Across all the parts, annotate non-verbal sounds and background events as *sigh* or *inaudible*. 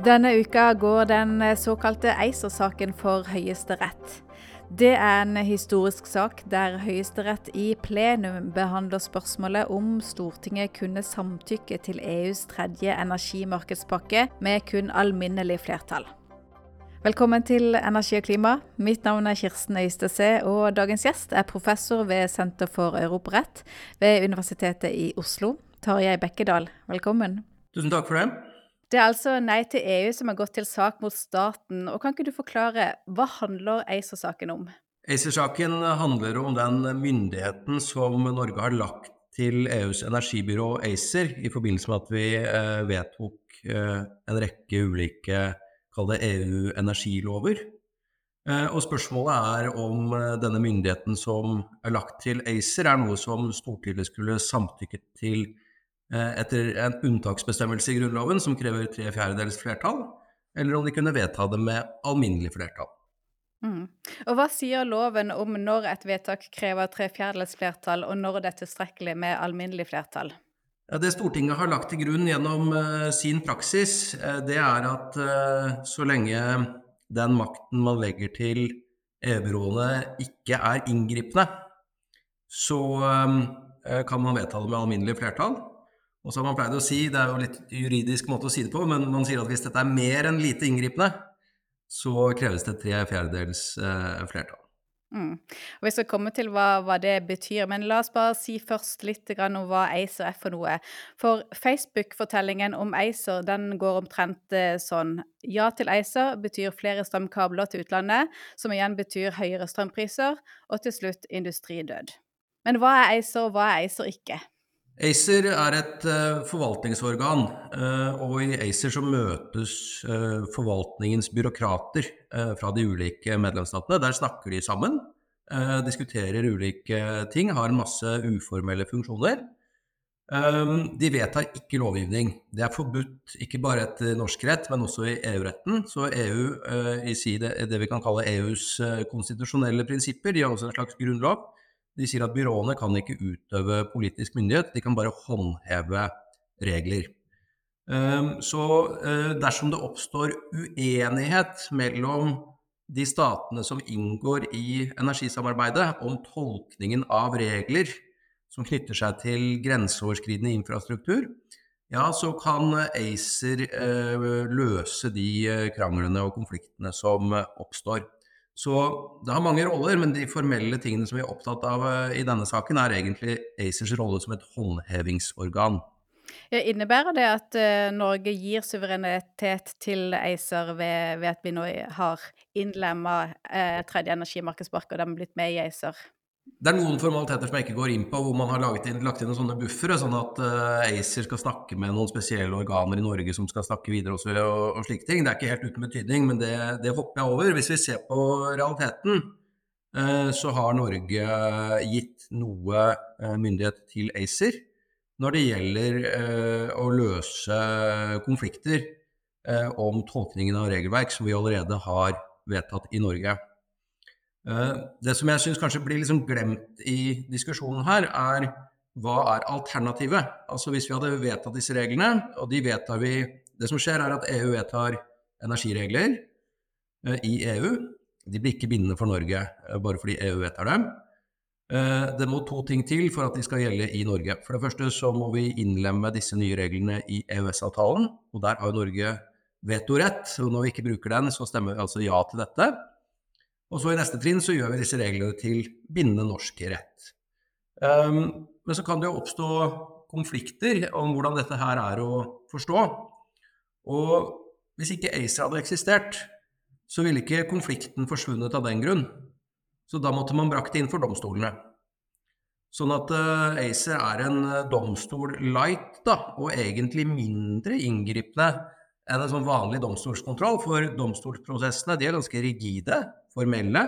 Denne uka går den såkalte ACER-saken for Høyesterett. Det er en historisk sak der Høyesterett i plenum behandler spørsmålet om Stortinget kunne samtykke til EUs tredje energimarkedspakke med kun alminnelig flertall. Velkommen til Energi og klima. Mitt navn er Kirsten Øystese, og dagens gjest er professor ved Senter for europarett ved Universitetet i Oslo, Tarjei Bekkedal. Velkommen. Tusen takk for det. Det er altså Nei til EU som har gått til sak mot staten. og Kan ikke du forklare, hva handler ACER-saken om? ACER-saken handler om den myndigheten som Norge har lagt til EUs energibyrå ACER i forbindelse med at vi eh, vedtok eh, en rekke ulike kall det EU-energilover. Eh, og spørsmålet er om denne myndigheten som er lagt til ACER, er noe som Stortinget skulle samtykket til etter en unntaksbestemmelse i Grunnloven som krever tre fjerdedels flertall, eller om de kunne vedta det med alminnelig flertall. Mm. Og Hva sier loven om når et vedtak krever tre fjerdedels flertall, og når det er tilstrekkelig med alminnelig flertall? Ja, det Stortinget har lagt til grunn gjennom uh, sin praksis, uh, det er at uh, så lenge den makten man legger til EU-byråene ikke er inngripende, så kan man vedta det med alminnelig flertall. Og så har man pleid å si, det er jo litt juridisk måte å si det på, men man sier at hvis dette er mer enn lite inngripende, så kreves det tre fjerdedels eh, flertall. Mm. Vi skal komme til hva, hva, det betyr, men la oss bare si først litt om hva ACER er for noe. For Facebook-fortellingen om ACER den går omtrent eh, sånn. Ja til ACER betyr flere strømkabler til utlandet, som igjen betyr høyere strømpriser, og til slutt industridød. Men hva er ACER, og hva er ACER ikke? ACER er et uh, forvaltningsorgan, uh, og i ACER så møtes uh, forvaltningens byråkrater fra de ulike medlemsstatene. Der snakker de sammen, diskuterer ulike ting, har masse uformelle funksjoner. de vedtar ikke lovgivning. Det er forbudt ikke bare etter norsk rett, men også i EU-retten. Så EU, i det, vi kan kalle EUs konstitusjonelle prinsipper, de har også en slags grunnlov de sier at byråene kan ikke utøve politisk myndighet, de kan bare håndheve regler. Ehm, så eh, dersom det oppstår uenighet mellom de statene som inngår i energisamarbeidet, om tolkningen av regler som knytter seg til grenseoverskridende infrastruktur, ja, så kan ACER eh, løse de eh, kranglene og konfliktene som oppstår. Så det har mange roller, men de formelle tingene som vi er opptatt av eh, i denne saken, er egentlig ACERs rolle som et håndhevingsorgan. Ja, innebærer det at uh, Norge gir suverenitet til ACER ved, ved at vi nå har innlemma uh, tredje energimarkedspakke og de har blitt med i ACER? Det er noen formaliteter som jeg ikke går inn på, hvor man har inn, lagt inn sånne buffere, sånn at uh, ACER skal snakke med noen spesielle organer i Norge som skal snakke videre også, og, og slike ting. Det er ikke helt uten betydning, men det, det hopper jeg over. Hvis vi ser på realiteten, uh, så har Norge gitt noe uh, myndighet til ACER når det gjelder å løse konflikter om tolkningen av regelverk som vi allerede har vedtatt i Norge. Eh, det som jeg syns kanskje blir liksom glemt i diskusjonen her, er hva er alternativet? Altså Hvis vi hadde vedtatt disse reglene, og de vedtar vi Det som skjer, er at EU vedtar energiregler eh, i EU. De blir ikke bindende for Norge eh, bare fordi EU vedtar dem. Det må to ting til for at de skal gjelde i Norge. For det første så må vi innlemme disse nye reglene i EØS-avtalen, og der har jo Norge vetorett. Og når vi ikke bruker den, så stemmer vi altså ja til dette. Og så i neste trinn så gjør vi disse reglene til bindende norsk rett. Um, men så kan det jo oppstå konflikter om hvordan dette her er å forstå. Og hvis ikke ACER hadde eksistert, så ville ikke konflikten forsvunnet av den grunn. Så da måtte man brakt det inn for domstolene. Sånn at uh, ACER er en uh, domstol light, da, og egentlig mindre inngripende enn en sånn vanlig domstolskontroll, for domstolsprosessene de er ganske rigide formelle.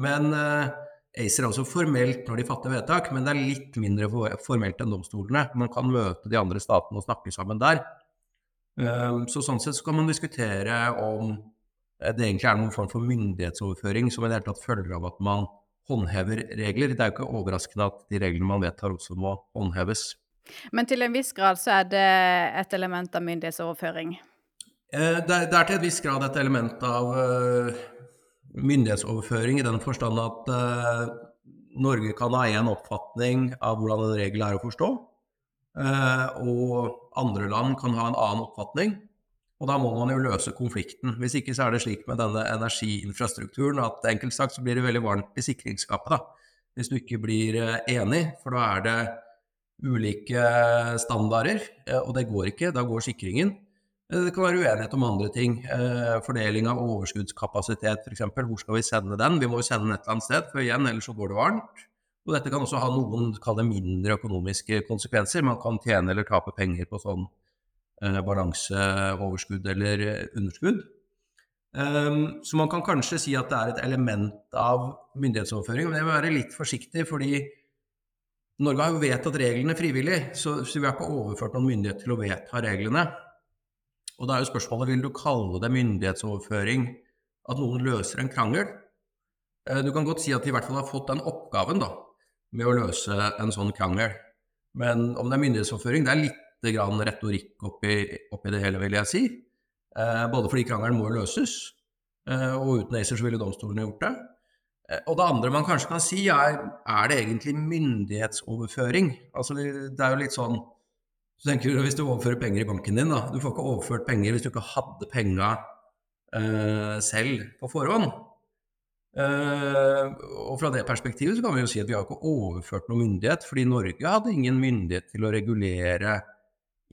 Men uh, ACER er også formelt når de fatter vedtak, men det er litt mindre formelt enn domstolene. Man kan møte de andre statene og snakke sammen der. Uh, så sånn sett så kan man diskutere om det egentlig er noen form for myndighetsoverføring som i det hele tatt følger av at man håndhever regler. Det er jo ikke overraskende at de reglene man vedtar også må håndheves. Men til en viss grad så er det et element av myndighetsoverføring? Eh, det, er, det, er, til et visst grad et element av uh, myndighetsoverføring i den forstand at uh, Norge kan ha én oppfatning av hvordan en regel er å forstå, uh, og andre land kan ha en annen oppfatning. Og da må man jo løse konflikten. Hvis ikke så er det slik med denne energiinfrastrukturen at enkelt sagt så blir det veldig varmt i sikringsskapet. da. Hvis du ikke blir enig, for da er det ulike standarder, og det går ikke. Da går sikringen. Eh, det kan være uenighet om andre ting. Eh, fordeling av overskuddskapasitet f.eks. Hvor skal vi sende den? Vi må jo sende den et eller annet sted, for igjen, ellers så går det varmt. Og dette kan også ha noen det mindre økonomiske konsekvenser. Man kan tjene eller tape penger på sånn eh, balanseoverskudd eller underskudd. Um, så man kan kanskje si at det er et element av myndighetsoverføring, men jeg vil være litt forsiktig, fordi Norge har jo vedtatt reglene frivillig, så vi har ikke overført noen myndighet til å vedta reglene. Og da er jo spørsmålet vil du kalle det myndighetsoverføring at noen løser en krangel. Eh, du kan godt si at de i hvert fall har fått den oppgaven da, med å løse en sånn krangel. Men om det er myndighetsoverføring, det er litt grann retorikk oppi, oppi, det hele, vil jeg si. Eh, både fordi krangelen må løses, eh, og uten ACER så ville domstolene gjort det. Og det andre man kanskje kan si, er er det egentlig myndighetsoverføring? Altså, det er jo litt sånn så tenker du Hvis du overfører penger i banken din, da, du får ikke overført penger hvis du ikke hadde penga uh, selv på forhånd. Uh, og fra det perspektivet så kan vi jo si at vi har ikke overført noen myndighet, fordi Norge hadde ingen myndighet til å regulere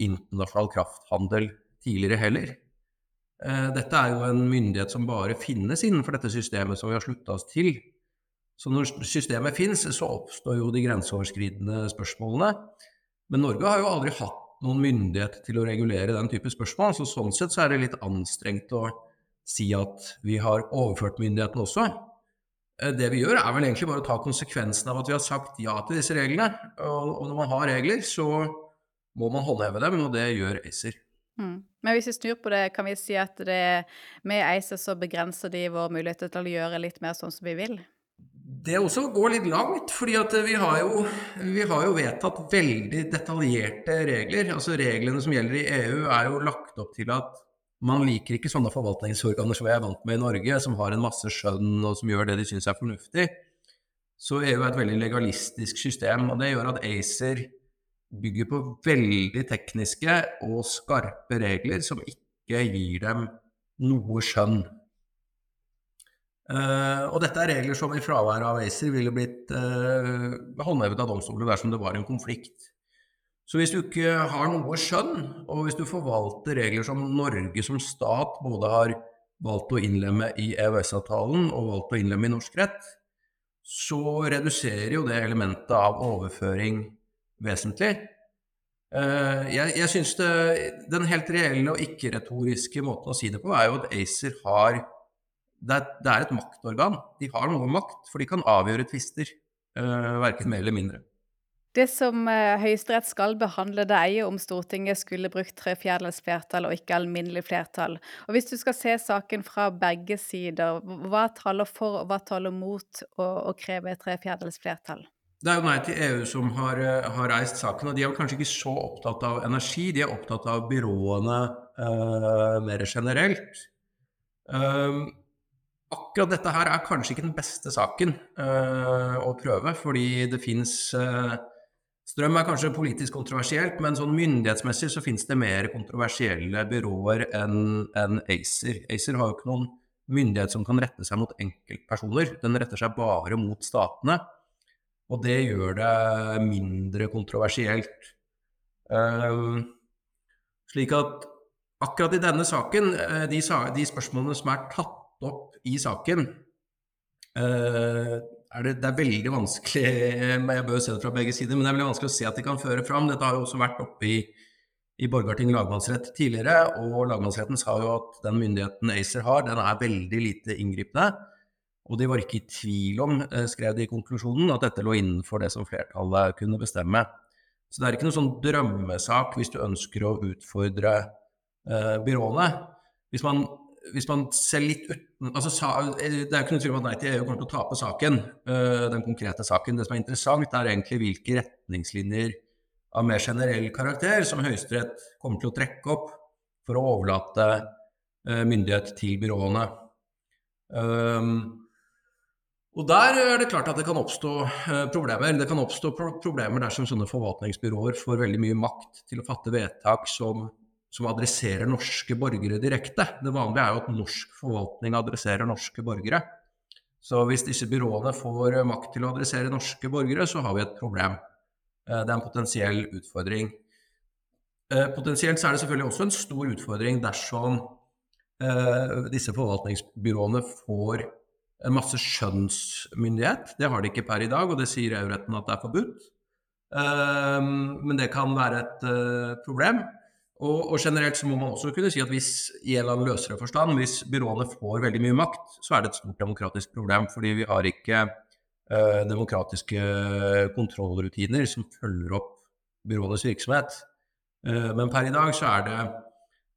internasjonal krafthandel tidligere heller. Uh, dette er jo en myndighet som bare finnes innenfor dette systemet som vi har slutta oss til. Så når systemet finnes, så oppstår jo de grenseoverskridende spørsmålene. Men Norge har jo aldri hatt noen myndighet til å regulere den type spørsmål. Så sånn sett så er det litt anstrengt å si at vi har overført myndigheten også. Eh, det vi gjør, er vel egentlig bare å ta konsekvensen av at vi har sagt ja til disse reglene. Og når man har regler, så må man håndheve dem, og det gjør ACER. Mm. Men hvis vi snur på det, kan vi si at det, med ACER så begrenser de vår mulighet til å gjøre litt mer sånn som vi vil? Det også går litt langt, fordi vi har, jo, vi har jo vedtatt veldig detaljerte regler. Altså Reglene som gjelder i EU er jo lagt opp til at man liker ikke sånne forvaltningsorganer som vi er vant med i Norge, som har en masse skjønn og som gjør det de syns er fornuftig. Så EU er et veldig legalistisk system, og det gjør at ACER bygger på veldig tekniske og skarpe regler som ikke gir dem noe skjønn. Uh, og dette er regler som i fravær av ACER ville blitt uh, håndhevet av domstolene dersom det var en konflikt. Så hvis du ikke har noe skjønn, og hvis du forvalter regler som Norge som stat både har valgt å innlemme i EØS-avtalen og valgt å innlemme i norsk rett, så reduserer jo det elementet av overføring vesentlig. Uh, jeg jeg syns den helt reelle og ikke-retoriske måten å si det på, er jo at ACER har det er, det er, et maktorgan. De har noe makt, for de kan avgjøre tvister. Uh, verken mer eller mindre. Det som uh, Høyesterett skal behandle, det er jo om Stortinget skulle brukt tre fjerdedels flertall og ikke alminnelig flertall. Og Hvis du skal se saken fra begge sider, hva taler for og hva taler mot å, å kreve tre fjerdedels flertall? Det er jo Nei til EU som har, eh, har, reist saken, og de er kanskje ikke så opptatt av energi, de er opptatt av byråene uh, mer generelt. Um, akkurat dette her er kanskje ikke den beste saken uh, å prøve, fordi det fins uh, eh, Strøm er kanskje politisk kontroversielt, men sånn myndighetsmessig så finnes det mer kontroversielle byråer enn en ACER. ACER har jo ikke noen myndighet som kan rette seg mot enkeltpersoner, den retter seg bare mot statene. Og det gjør det mindre kontroversielt. Uh, slik at akkurat i denne saken, de, de spørsmålene som er tatt opp i saken, uh, er det, det, er veldig vanskelig *laughs* Jeg bør se det fra begge sider, men det er veldig vanskelig å se at de kan føre fram. Dette har jo også vært oppe i, i Borgarting lagmannsrett tidligere, og lagmannsretten sa jo at den myndigheten ACER har, den er veldig lite inngripende. Og de var ikke i tvil om, eh, skrev de i konklusjonen, at dette lå innenfor det som flertallet kunne bestemme. Så det er ikke noen sånn drømmesak hvis du ønsker å utfordre uh, byråene. Hvis man hvis man ser litt uten altså, Det er jo ikke noe tvil om at Nei til EU kommer til å tape saken, øh, den konkrete saken. Det som er interessant, er egentlig hvilke retningslinjer av mer generell karakter som Høyesterett kommer til å trekke opp for å overlate myndighet til byråene. Um, og Der er det klart at det kan oppstå problemer. Det kan oppstå pro problemer dersom sånne forvaltningsbyråer får veldig mye makt til å fatte vedtak som, som adresserer norske borgere direkte. Det vanlige er jo at norsk forvaltning adresserer norske borgere. Så hvis disse byråene får makt til å adressere norske borgere, så har vi et problem. Uh, det er en potensiell utfordring. Uh, potensielt så er det selvfølgelig også en stor utfordring dersom disse forvaltningsbyråene får en masse skjønnsmyndighet. Det har de ikke per i dag, og det sier EU-retten at det er forbudt. Men det kan være et problem. Og, og, generelt så må man også kunne si at hvis i en eller annen løsere forstand, hvis byråene får veldig mye makt, så er det et stort demokratisk problem. Fordi vi har ikke eh, demokratiske kontrollrutiner som følger opp byråenes virksomhet. Eh, men per i dag så er det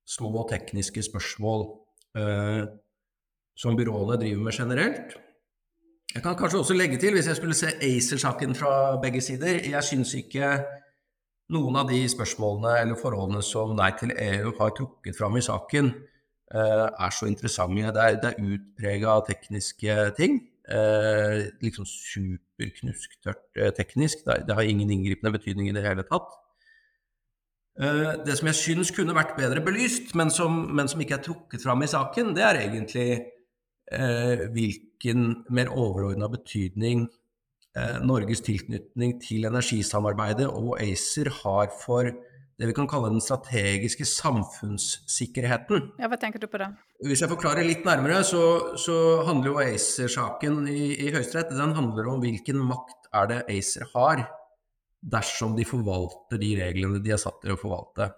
små tekniske spørsmål eh, som byråene driver med generelt. Jeg kan kanskje også legge til, hvis jeg skulle se ACER-saken fra begge sider Jeg syns ikke noen av de spørsmålene eller forholdene som Nei til EU har trukket fram i saken, eh, er så interessante. Det er, det er utprega tekniske ting. Eh, liksom superknusktørt eh, teknisk. Det, har ingen inngripende betydning i det hele tatt. det som jeg syns kunne vært bedre belyst, men som, men som ikke er trukket fram i saken, det er egentlig hvilken mer overordna betydning Norges tilknytning til energisamarbeidet og ACER har for det vi kan kalle den strategiske samfunnssikkerheten. Ja, Hva tenker du på da? Hvis jeg forklarer litt nærmere, så, så handler jo ACER-saken i, i Høyesterett den handler om hvilken makt er det ACER har dersom de forvalter de reglene de er satt til å forvalte.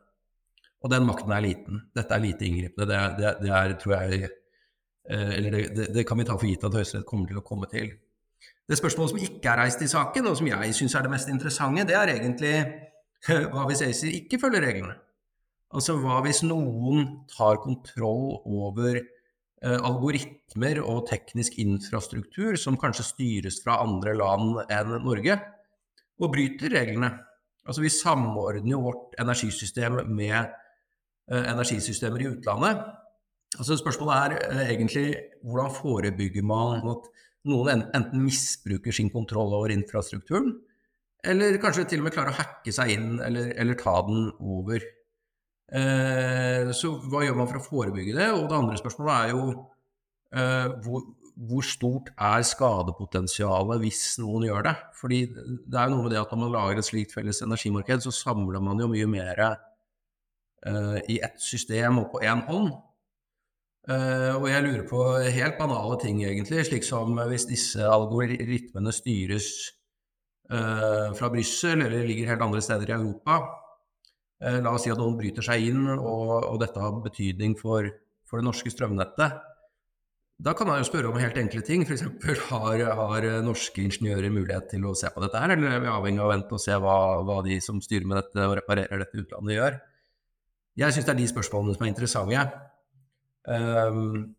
Og den makten er liten. Dette er lite inngripende. Det, det, det er, tror jeg, Eh, eller det, det, det, kan vi ta for gitt at Høyesterett kommer til å komme til. Det spørsmålet som ikke er reist i saken, og som jeg syns er det mest interessante, det er egentlig *laughs* hva hvis ACER ikke følger reglene? Altså hva hvis noen tar kontroll over eh, algoritmer og teknisk infrastruktur som kanskje styres fra andre land enn Norge, og bryter reglene? Altså vi samordner jo vårt energisystem med eh, energisystemer i utlandet. Altså Spørsmålet er eh, egentlig hvordan forebygger man at noen enten misbruker sin kontroll over infrastrukturen, eller kanskje til og med klarer å hacke seg inn eller, eller ta den over. Eh, så hva gjør man for å forebygge det? Og det andre spørsmålet er jo eh, hvor, hvor, stort er skadepotensialet hvis noen gjør det? Fordi det er jo noe med det at når man lager et slikt felles energimarked, så samler man jo mye mer eh, i ett system og på én hånd. Uh, og jeg lurer på helt banale ting, egentlig, slik som hvis disse algoritmene styres uh, fra Brussel eller ligger helt andre steder i Europa. Uh, la oss si at noen bryter seg inn, og, og dette har betydning for, for, det norske strømnettet. Da kan man jo spørre om helt enkle ting. F.eks. *laughs* Har, har norske ingeniører mulighet til å se på dette her, eller er vi avhengig av å vente og se hva, hva de som styrer med dette og reparerer dette utlandet, gjør? Jeg syns det er de spørsmålene som er interessante. Um,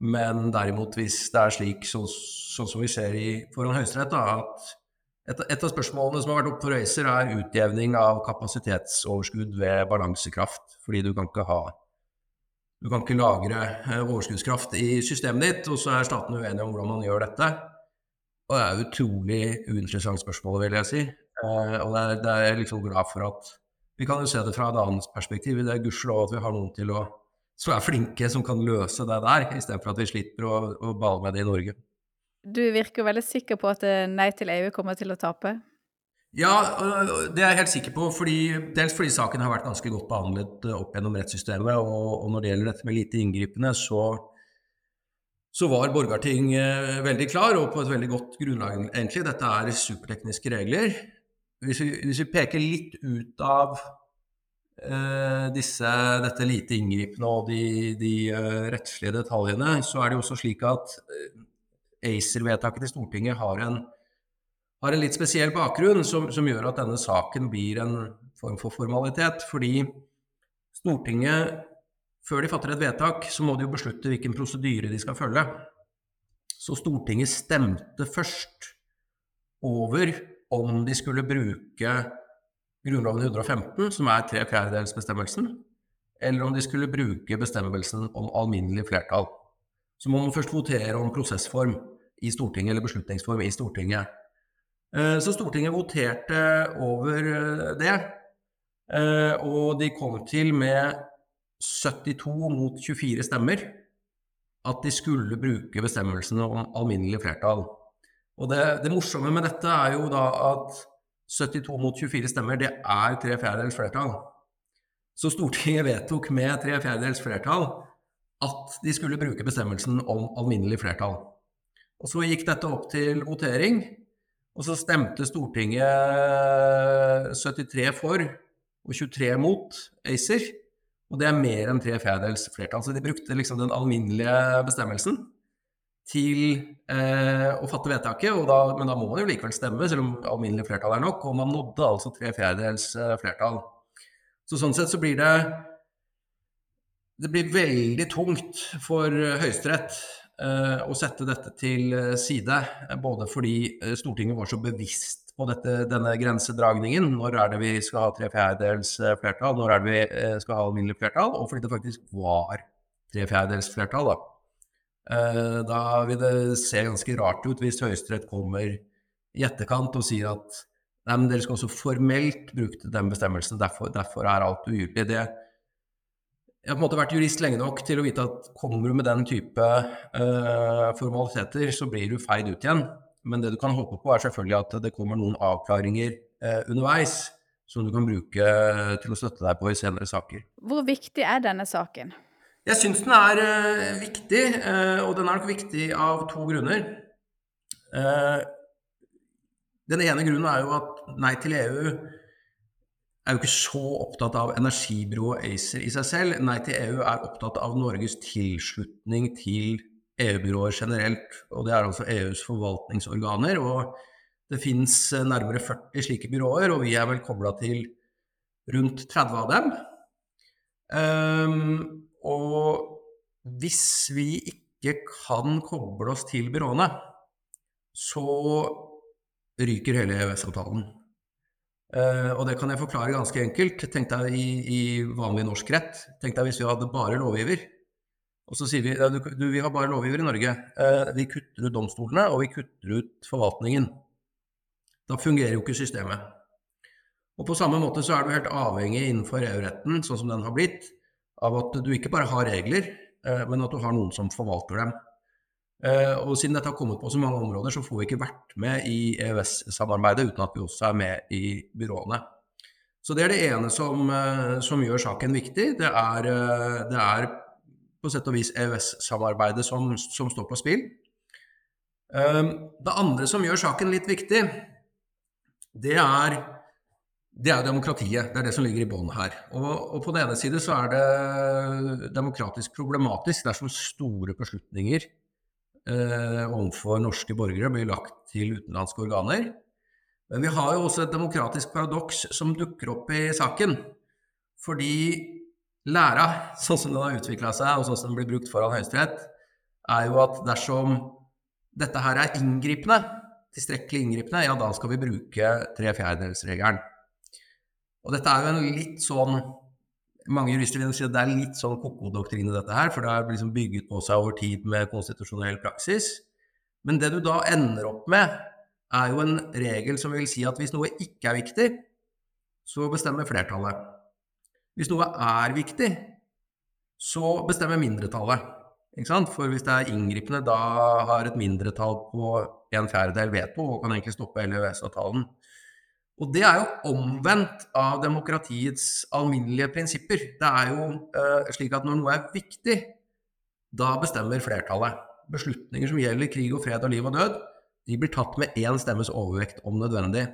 men derimot, hvis det er slik sånn så, som vi ser i, foran Høyesterett, at et, et, av spørsmålene som har vært oppe for ACER, er utjevning av kapasitetsoverskudd ved balansekraft. Fordi du kan ikke ha Du kan ikke lagre eh, overskuddskraft i systemet ditt, og så er statene uenige om hvordan man gjør dette. Og det er et utrolig uinteressant spørsmål, vil jeg si. Uh, og det er, det er jeg liksom glad for at Vi kan jo se det fra et annet perspektiv. Det er gudskjelov at vi har noen til å som er flinke, som kan løse det der, istedenfor at vi slipper å, å bale med det i Norge. Du virker veldig sikker på at eh, Nei til EU kommer til å tape? Ja, det er jeg helt sikker på. Fordi, dels fordi saken har vært ganske godt behandlet eh, opp gjennom rettssystemet. Og, og når det gjelder dette med lite inngripende, så, så var Borgarting eh, veldig klar, og på et veldig godt grunnlag, egentlig. Dette er supertekniske regler. Hvis vi, hvis vi peker litt ut av disse, dette lite inngripende og de, de uh, rettslige detaljene, så er det jo også slik at uh, ACER-vedtaket til Stortinget har en, har en, litt spesiell bakgrunn som, som, gjør at denne saken blir en form for formalitet. Fordi Stortinget, før de fatter et vedtak, så må de jo beslutte hvilken prosedyre de skal følge. Så Stortinget stemte først over om de skulle bruke Grunnloven 115, som er tre fjerdedelsbestemmelsen, eller om de skulle bruke bestemmelsen om alminnelig flertall. Så må man først votere om prosessform i Stortinget, eller beslutningsform i Stortinget. Eh, så Stortinget voterte over eh, det, eh, og de kom til med 72 mot 24 stemmer at de skulle bruke bestemmelsen om alminnelig flertall. Og det, det, morsomme med dette er jo da at 72 mot 24 stemmer, det er tre fjerdedels flertall. Så Stortinget vedtok med tre fjerdedels flertall at de skulle bruke bestemmelsen om alminnelig flertall. Og Så gikk dette opp til votering, og så stemte Stortinget 73 for og 23 mot ACER. Og det er mer enn tre fjerdedels flertall. Så de brukte liksom den alminnelige bestemmelsen til eh, å fatte vedtaket. Da, men da må man jo likevel stemme, selv om alminnelig flertall er nok. Og man nådde altså tre fjerdedels eh, flertall. Så sånn sett så blir det Det blir veldig tungt for Høyesterett eh, å sette dette til eh, side. Både fordi eh, Stortinget var så bevisst på dette, denne grensedragningen. Når er det vi skal ha tre fjerdedels eh, flertall, når er det vi eh, skal ha alminnelig flertall? Og fordi det faktisk var tre fjerdedels flertall, da. Eh, da vil det se ganske rart ut hvis Høyesterett kommer i etterkant og sier at nei, men dere skal også formelt bruke den bestemmelsen, derfor, derfor er alt ugyldig. Det, jeg har på en måte vært jurist lenge nok til å vite at kommer du med den type uh, formaliteter, så blir du feid ut igjen. Men det du kan håpe på, er selvfølgelig at det kommer noen avklaringer uh, underveis som du kan bruke til å støtte deg på i senere saker. Hvor viktig er denne saken? Jeg syns den er uh, viktig, uh, og den er nok viktig av to grunner. Uh, den ene grunnen er jo at Nei til EU er jo ikke så opptatt av energibyrået ACER i seg selv. Nei til EU er opptatt av Norges tilslutning til EU-byråer generelt, og det er altså EUs forvaltningsorganer. og Det fins nærmere 40 slike byråer, og vi er vel kobla til rundt 30 av dem. Um, og hvis vi ikke kan koble oss til byråene, så ryker hele EØS-avtalen. Uh, og det kan jeg forklare ganske enkelt. Tenk deg i, i vanlig norsk rett. Tenk deg hvis vi hadde bare lovgiver. Og så sier vi ja, du, vi har bare lovgiver i Norge. Uh, vi kutter ut domstolene, og vi kutter ut forvaltningen. Da fungerer jo ikke systemet. Og på samme måte så er du helt avhengig innenfor EU-retten, sånn som den har blitt, av at du ikke bare har regler, eh, men at du har noen som forvalter dem. Eh, og siden dette har kommet på så mange områder, så får vi ikke vært med i EØS-samarbeidet uten at vi også er med i byråene. Så det er det ene som, eh, som gjør saken viktig. Det er, det er på sett og vis EØS-samarbeidet som, som, står på spill. Det andre som gjør saken litt viktig, det er, det er demokratiet. Det er det som ligger i bånn her. Og, og, på den ene side så er det demokratisk problematisk dersom store beslutninger eh, overfor norske borgere blir lagt til utenlandske organer. Men vi har jo også et demokratisk paradoks som dukker opp i saken. Fordi Læra, sånn som den har utvikla seg, og sånn som den blir brukt foran Høyesterett, er jo at dersom dette her er inngripende, tilstrekkelig inngripende, ja, da skal vi bruke tre fjerdedelsregelen. Og dette er jo en litt sånn Mange jurister vil si at det er litt sånn ko-ko-doktrine, dette her, for det er liksom bygget på seg over tid med konstitusjonell praksis. Men det du da ender opp med, er jo en regel som vil si at hvis noe ikke er viktig, så bestemmer flertallet. Hvis noe er viktig, så bestemmer mindretallet. For hvis det er inngripende, da har et mindretall på en fjerdedel veto og kan egentlig stoppe hele EØS-avtalen. Og det er jo omvendt av demokratiets alminnelige prinsipper. Det er jo uh, slik at når noe er viktig, da bestemmer flertallet. Beslutninger som gjelder krig og fred og liv og død, de blir tatt med én stemmes overvekt om nødvendig.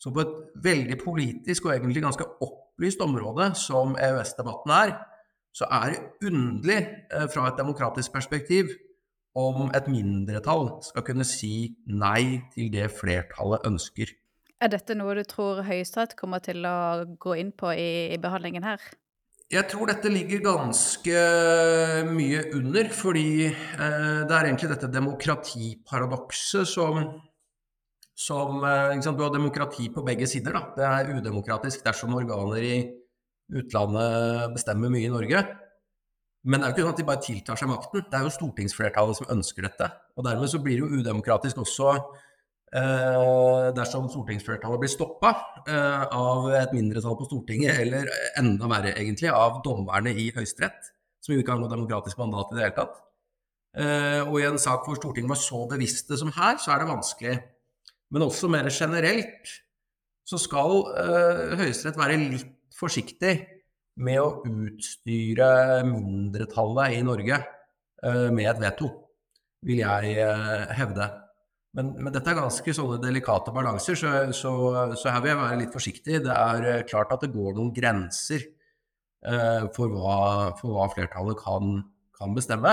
Så på et veldig politisk og egentlig ganske opplyst område som EØS-debatten er, så er det underlig eh, fra et demokratisk perspektiv om et mindretall skal kunne si nei til det flertallet ønsker. Er dette noe du tror Høyesterett kommer til å gå inn på i, i behandlingen her? Jeg tror dette ligger ganske mye under, fordi eh, det er egentlig dette demokratiparadokset som som eh, sant, Du har demokrati på begge sider. Da. Det er udemokratisk dersom organer i utlandet bestemmer mye i Norge. Men det er jo ikke sånn at de bare tiltar seg makten. Det er jo stortingsflertallet som ønsker dette. Og dermed så blir det jo udemokratisk også eh, dersom stortingsflertallet blir stoppa eh, av et mindretall på Stortinget, eller enda verre egentlig, av dommerne i Høyesterett, som jo ikke har noe demokratisk mandat i det hele tatt. Eh, og i en sak hvor Stortinget var så bevisste som her, så er det vanskelig. Men også mer generelt så skal eh, Høyesterett være litt forsiktig med å utstyre mindretallet i Norge med et veto, vil jeg hevde. Men, men, dette er ganske sånne delikate balanser, så, så, så, her vil jeg være litt forsiktig. Det er uh, klart at det går noen grenser for hva, for, hva, flertallet kan, kan, bestemme.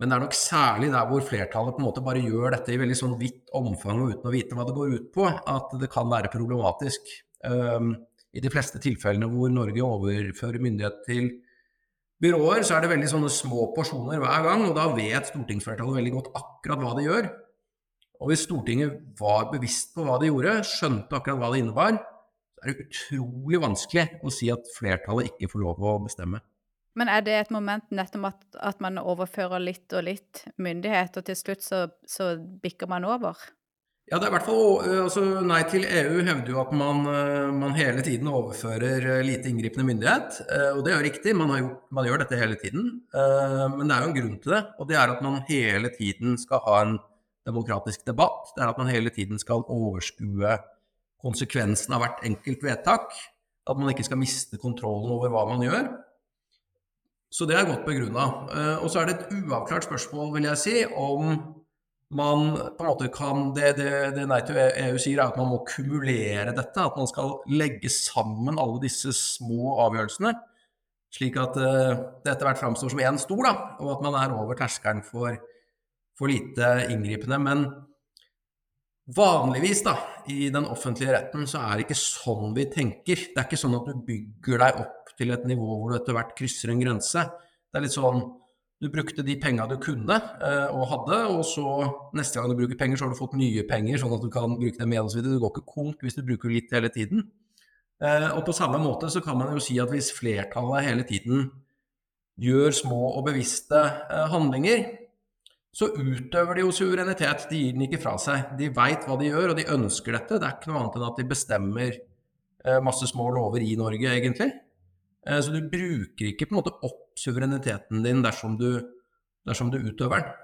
Men det er nok særlig der hvor flertallet på en måte bare gjør dette i veldig sånn vidt omfang og uten å vite hva det går ut på, at det kan være problematisk. Um, i de fleste tilfellene hvor Norge overfører myndighet til byråer, så er det veldig sånne små porsjoner hver gang, og da vet stortingsflertallet veldig godt akkurat hva de gjør. Og hvis Stortinget var bevisst på hva de gjorde, skjønte akkurat hva det innebar, så er det utrolig vanskelig å si at flertallet ikke får lov å bestemme. Men er det et moment nettopp at, at man overfører litt og litt myndighet, og til slutt så, så bikker man over? Ja, det er i hvert fall eh, altså, Nei til EU hevder jo at man, eh, man, hele tiden overfører eh, lite inngripende myndighet. Og det er jo riktig, man, gjort, man, gjør dette hele tiden. Men det er jo en grunn til det, og det er at man hele tiden skal ha en demokratisk debatt. Det er at man hele tiden skal overskue konsekvensen av hvert enkelt vedtak. At man ikke skal miste kontrollen over hva man gjør. Så det er godt begrunna. Og så er det et uavklart spørsmål, vil jeg si, om man på en måte kan det, det, det Nei til EU sier, er at man må kumulere dette. At man skal legge sammen alle disse små avgjørelsene. Slik at uh, det etter hvert framstår som én stor, da, og at man er over terskelen for, for lite inngripende. Men vanligvis da, i den offentlige retten så er det ikke sånn vi tenker. Det er ikke sånn at du bygger deg opp til et nivå hvor du etter hvert krysser en grense. Det er litt sånn du brukte de penga du kunne eh, og hadde, og så neste gang du bruker penger, så har du fått nye penger, sånn at du kan bruke dem igjen osv. Du går ikke konk hvis du bruker litt hele tiden. Eh, og på samme måte så kan man jo si at hvis flertallet hele tiden gjør små og bevisste eh, handlinger, så utøver de jo suverenitet. De gir den ikke fra seg. De veit hva de gjør, og de ønsker dette. Det er ikke noe annet enn at de bestemmer masse små lover i Norge, egentlig. Eh, så du bruker ikke på en måte opp suvereniteten din dersom du, dersom du utøver den.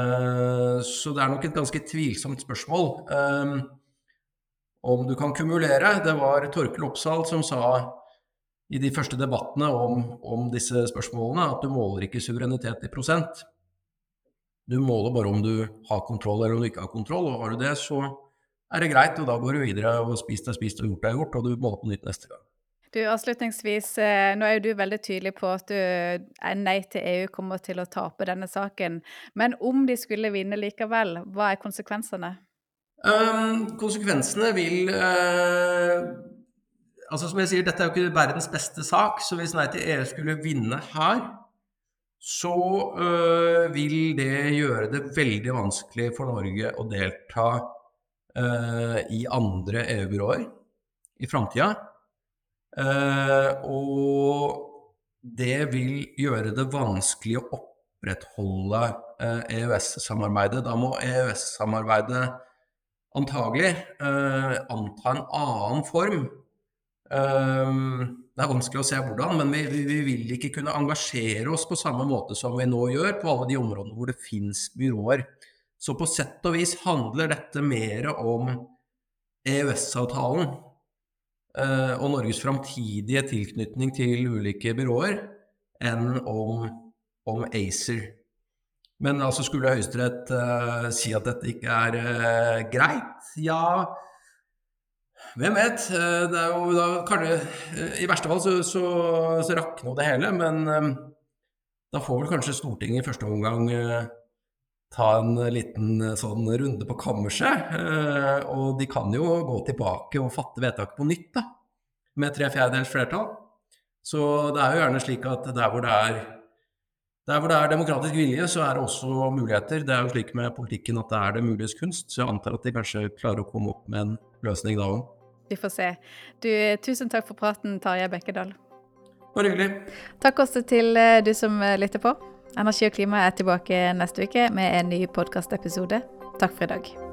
Eh, så det er nok et ganske tvilsomt spørsmål eh, om du kan kumulere. Det var Torkel Oppsal som sa i de første debattene om, om disse spørsmålene at du måler ikke suverenitet i prosent. Du måler bare om du har kontroll eller om du ikke har kontroll, og har du det, så er det greit, og da går du videre og spist er spist og gjort er gjort, og du måler på nytt neste gang. Du, avslutningsvis, eh, nå er jo du veldig tydelig på at du er nei til EU kommer til å tape denne saken. Men om de skulle vinne likevel, hva er konsekvensene? Um, konsekvensene vil uh, Altså som jeg sier, dette er jo ikke verdens beste sak, så hvis Nei til EU skulle vinne her, så øh, vil det gjøre det veldig vanskelig for Norge å delta øh, i andre EU-byråer i framtida. Uh, og det vil gjøre det vanskelig å opprettholde uh, EØS-samarbeidet. Da må EØS-samarbeidet antagelig uh, anta en annen form. Det er vanskelig å se hvordan, men vi, vi, vi, vil ikke kunne engasjere oss på samme måte som vi nå gjør på alle de områdene hvor det fins byråer. Så på sett og vis handler dette mer om EØS-avtalen Eh, og Norges framtidige tilknytning til ulike byråer enn om, om ACER. Men altså, skulle Høyesterett uh, si at dette ikke er uh, greit? Ja, hvem vet? Uh, det er jo da kanskje I verste fall så, så, så rakner det hele, men da får vel kanskje Stortinget i første omgang ta en liten sånn runde på kammerset. Og de kan jo gå tilbake og fatte vedtaket på nytt, da, med tre fjerdedels flertall. Så det er jo gjerne slik at der hvor det er der hvor det er demokratisk vilje, så er det også muligheter. Det er jo slik med politikken at det er det muliges kunst. Så jeg antar at de kanskje klarer å komme opp med en løsning da òg. Vi får se. Du, tusen takk for praten, Tarjei Bekkedal. Bare hyggelig. Takk også til eh, du som eh, lytter på. Energi og klima er tilbake neste uke med en ny podkastepisode. Takk for i dag.